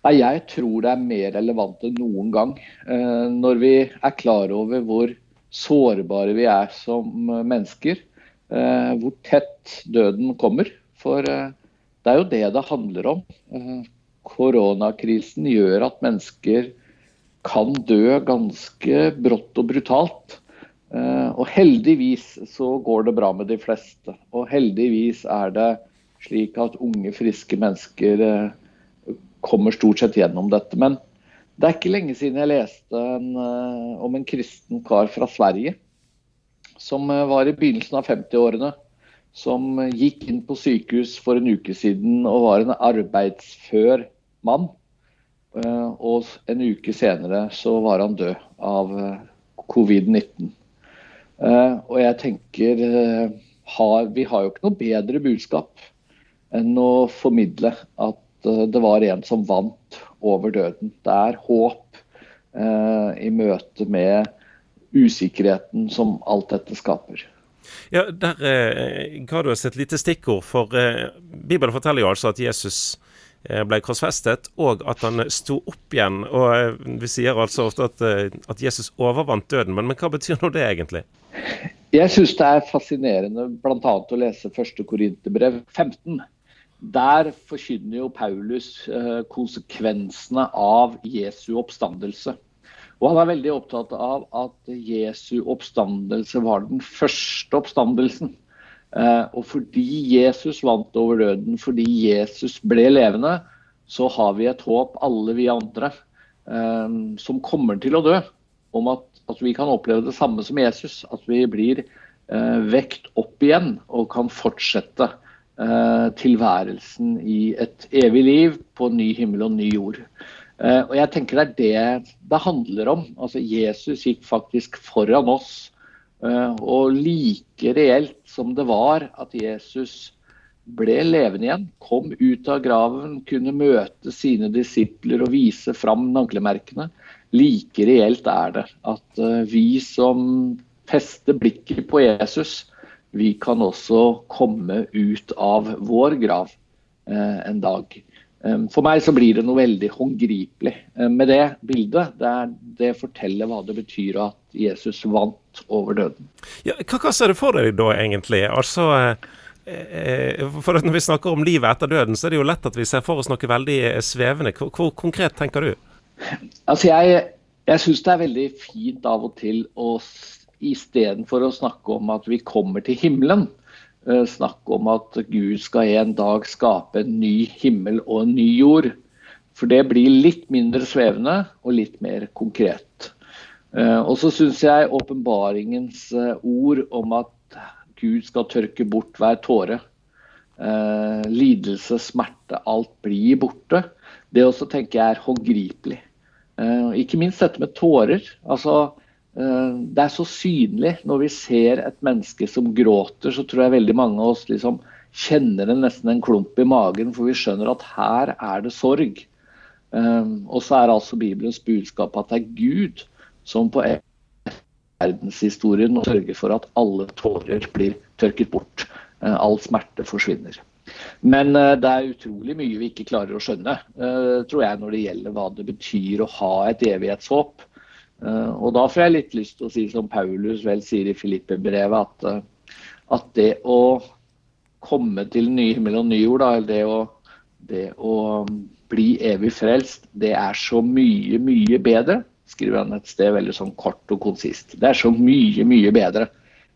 Nei, Jeg tror det er mer relevant enn noen gang. Eh, når vi er klar over hvor sårbare vi er som mennesker. Eh, hvor tett døden kommer. For eh, det er jo det det handler om. Koronakrisen gjør at mennesker kan dø ganske brått og brutalt. Og heldigvis så går det bra med de fleste. Og heldigvis er det slik at unge, friske mennesker kommer stort sett gjennom dette. Men det er ikke lenge siden jeg leste en, uh, om en kristen kar fra Sverige. Som uh, var i begynnelsen av 50-årene. Som uh, gikk inn på sykehus for en uke siden og var en arbeidsfør mann. og en uke senere så var han død av covid-19. og jeg tenker Vi har jo ikke noe bedre budskap enn å formidle at Eh, det var en som vant over døden. Det er håp eh, i møte med usikkerheten som alt dette skaper. Ja, Der eh, ga du oss et lite stikkord, for eh, Bibelen forteller jo altså at Jesus eh, ble korsfestet, og at han sto opp igjen. og eh, Vi sier altså ofte at, at Jesus overvant døden, men, men hva betyr nå det egentlig? Jeg syns det er fascinerende bl.a. å lese 1. Korinterbrev 15 der forkynner jo Paulus eh, konsekvensene av Jesu oppstandelse. Og han er veldig opptatt av at Jesu oppstandelse var den første oppstandelsen. Eh, og fordi Jesus vant over døden, fordi Jesus ble levende, så har vi et håp, alle vi andre, eh, som kommer til å dø, om at, at vi kan oppleve det samme som Jesus. At vi blir vekt opp igjen og kan fortsette tilværelsen i et evig liv på ny himmel og ny jord. Eh, og jeg tenker Det er det det handler om. Altså Jesus gikk faktisk foran oss. Eh, og like reelt som det var at Jesus ble levende igjen, kom ut av graven, kunne møte sine disipler og vise fram naglemerkene, like reelt er det at vi som fester blikket på Jesus, vi kan også komme ut av vår grav eh, en dag. Eh, for meg så blir det noe veldig håndgripelig eh, med det bildet. Det, er, det forteller hva det betyr at Jesus vant over døden. Ja, hva, hva ser du for deg da, egentlig? Altså, for Når vi snakker om livet etter døden, så er det jo lett at vi ser for oss noe veldig svevende. Hvor, hvor konkret tenker du? Altså, Jeg, jeg syns det er veldig fint av og til å istedenfor å snakke om at vi kommer til himmelen, eh, snakke om at Gud skal en dag skape en ny himmel og en ny jord. For det blir litt mindre svevende og litt mer konkret. Eh, og så syns jeg åpenbaringens eh, ord om at Gud skal tørke bort hver tåre, lidelse, smerte, alt blir borte, det også tenker jeg er håndgripelig. Ikke minst dette med tårer. altså det er så synlig. Når vi ser et menneske som gråter, så tror jeg veldig mange av oss liksom kjenner det nesten en klump i magen, for vi skjønner at her er det sorg. Eh, og så er altså Bibelens budskap at det er Gud som på verdenshistorien sørger for at alle tårer blir tørket bort. Eh, all smerte forsvinner. Men det er utrolig mye vi ikke klarer å skjønne, tror jeg, når det gjelder hva det betyr å ha et evighetshåp. Eh, og da får jeg litt lyst til å si som Paulus vel sier i Filippe-brevet, at, eh, at, det å komme til ny himmel og ny jord, eller det å, det å um, bli evig frelst, det er så mye, mye bedre, skriver han et sted veldig sånn kort og konsist. Det er så mye, mye bedre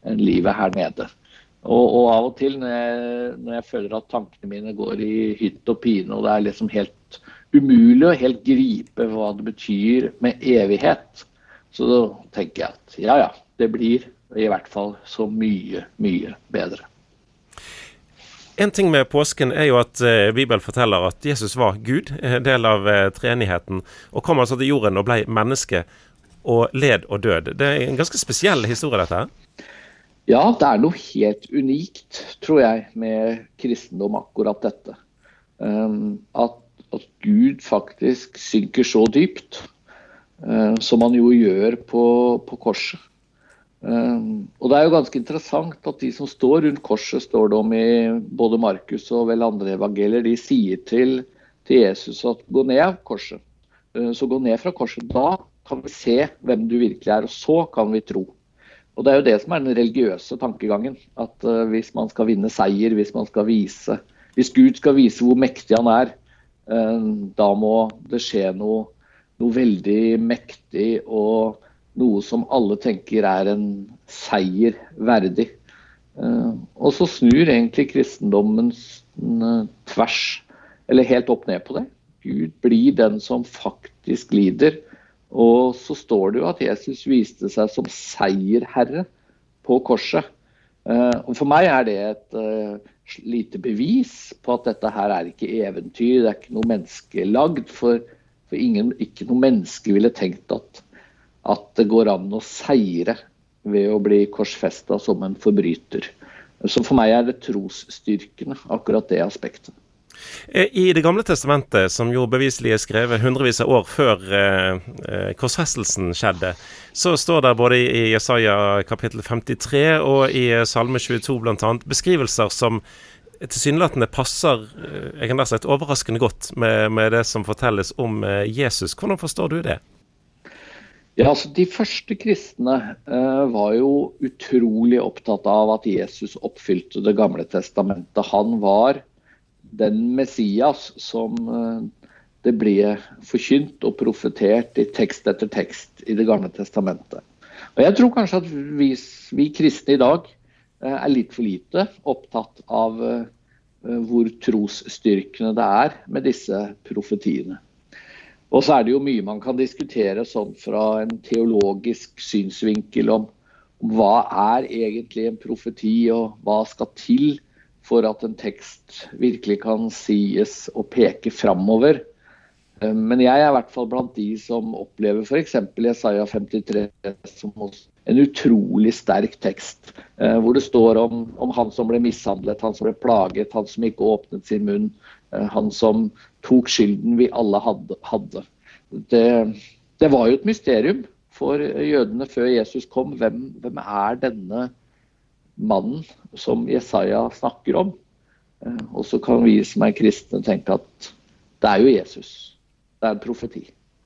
enn livet her nede. Og, og av og til når jeg, når jeg, føler at tankene mine går i hytt og pine, og det er liksom helt umulig å helt gripe hva det betyr med evighet, så da tenker jeg at ja ja, det blir i hvert fall så mye, mye bedre. En ting med påsken er jo at eh, Bibelen forteller at Jesus var Gud, en del av eh, treenigheten, og kom altså til jorden og ble menneske og led og død. Det er en ganske spesiell historie, dette her? Ja, det er noe helt unikt, tror jeg, med kristendom, akkurat dette. Um, at, at Gud faktisk synker så dypt Eh, som man jo gjør på, på korset. Eh, og Det er jo ganske interessant at de som står rundt korset, står det om i både Markus og vel andre evangelier, de sier til til Jesus at gå ned av korset. Eh, så gå ned fra korset. Da kan vi se hvem du virkelig er, og så kan vi tro. Og Det er jo det som er den religiøse tankegangen. At uh, hvis man skal vinne seier, hvis man skal vise Hvis Gud skal vise hvor mektig han er, uh, da må det skje noe, noe veldig mektig og noe som alle tenker er en seier verdig. Uh, og så snur egentlig kristendommen tvers, eller helt opp ned på det. Gud blir den som faktisk lider. Og så står det jo at Jesus viste seg som seierherre på korset. Eh, og For meg er det et lite bevis på at dette her er ikke eventyr, det er ikke noe menneskelagd. For, for ingen, ikke noe menneske ville tenkt at, at det går an å seire ved å bli korsfesta som en forbryter. Så for meg er det trosstyrkende, akkurat det aspektet. Eh, I Det gamle testamentet, som jo beviselig er skrevet hundrevis av år før eh, eh korsfestelsen skjedde, så står det både i Jesaja kapittel 53 og i Salme 22 bl.a. beskrivelser som tilsynelatende passer jeg kan si, overraskende godt med, med, det som fortelles om Jesus. Hvordan forstår du det? Ja, altså De første kristne eh, var jo utrolig opptatt av at Jesus oppfylte Det gamle testamentet. Han var den Messias som eh, det ble forkynt og profetert i tekst etter tekst i Det gamle testamentet. Og Jeg tror kanskje at vi, vi kristne i dag eh, er litt for lite opptatt av eh, hvor trosstyrkende det er med disse profetiene. Og så er det jo mye man kan diskutere sånn fra en teologisk synsvinkel om, om hva er egentlig en profeti, og hva skal til for at en tekst virkelig kan sies og peke framover. Eh, men jeg er i hvert fall blant de som opplever f.eks. Jesaja 53 som en utrolig sterk tekst. Eh, hvor det står om, om, han som ble mishandlet, han som ble plaget, han som ikke åpnet sin munn. Eh, han som tok skylden vi alle hadde. Det, det var jo et mysterium for jødene før Jesus kom. Hvem, hvem er denne mannen som Jesaja snakker om. Og så kan vi som er kristne tenke at det er jo Jesus. Det er profeti.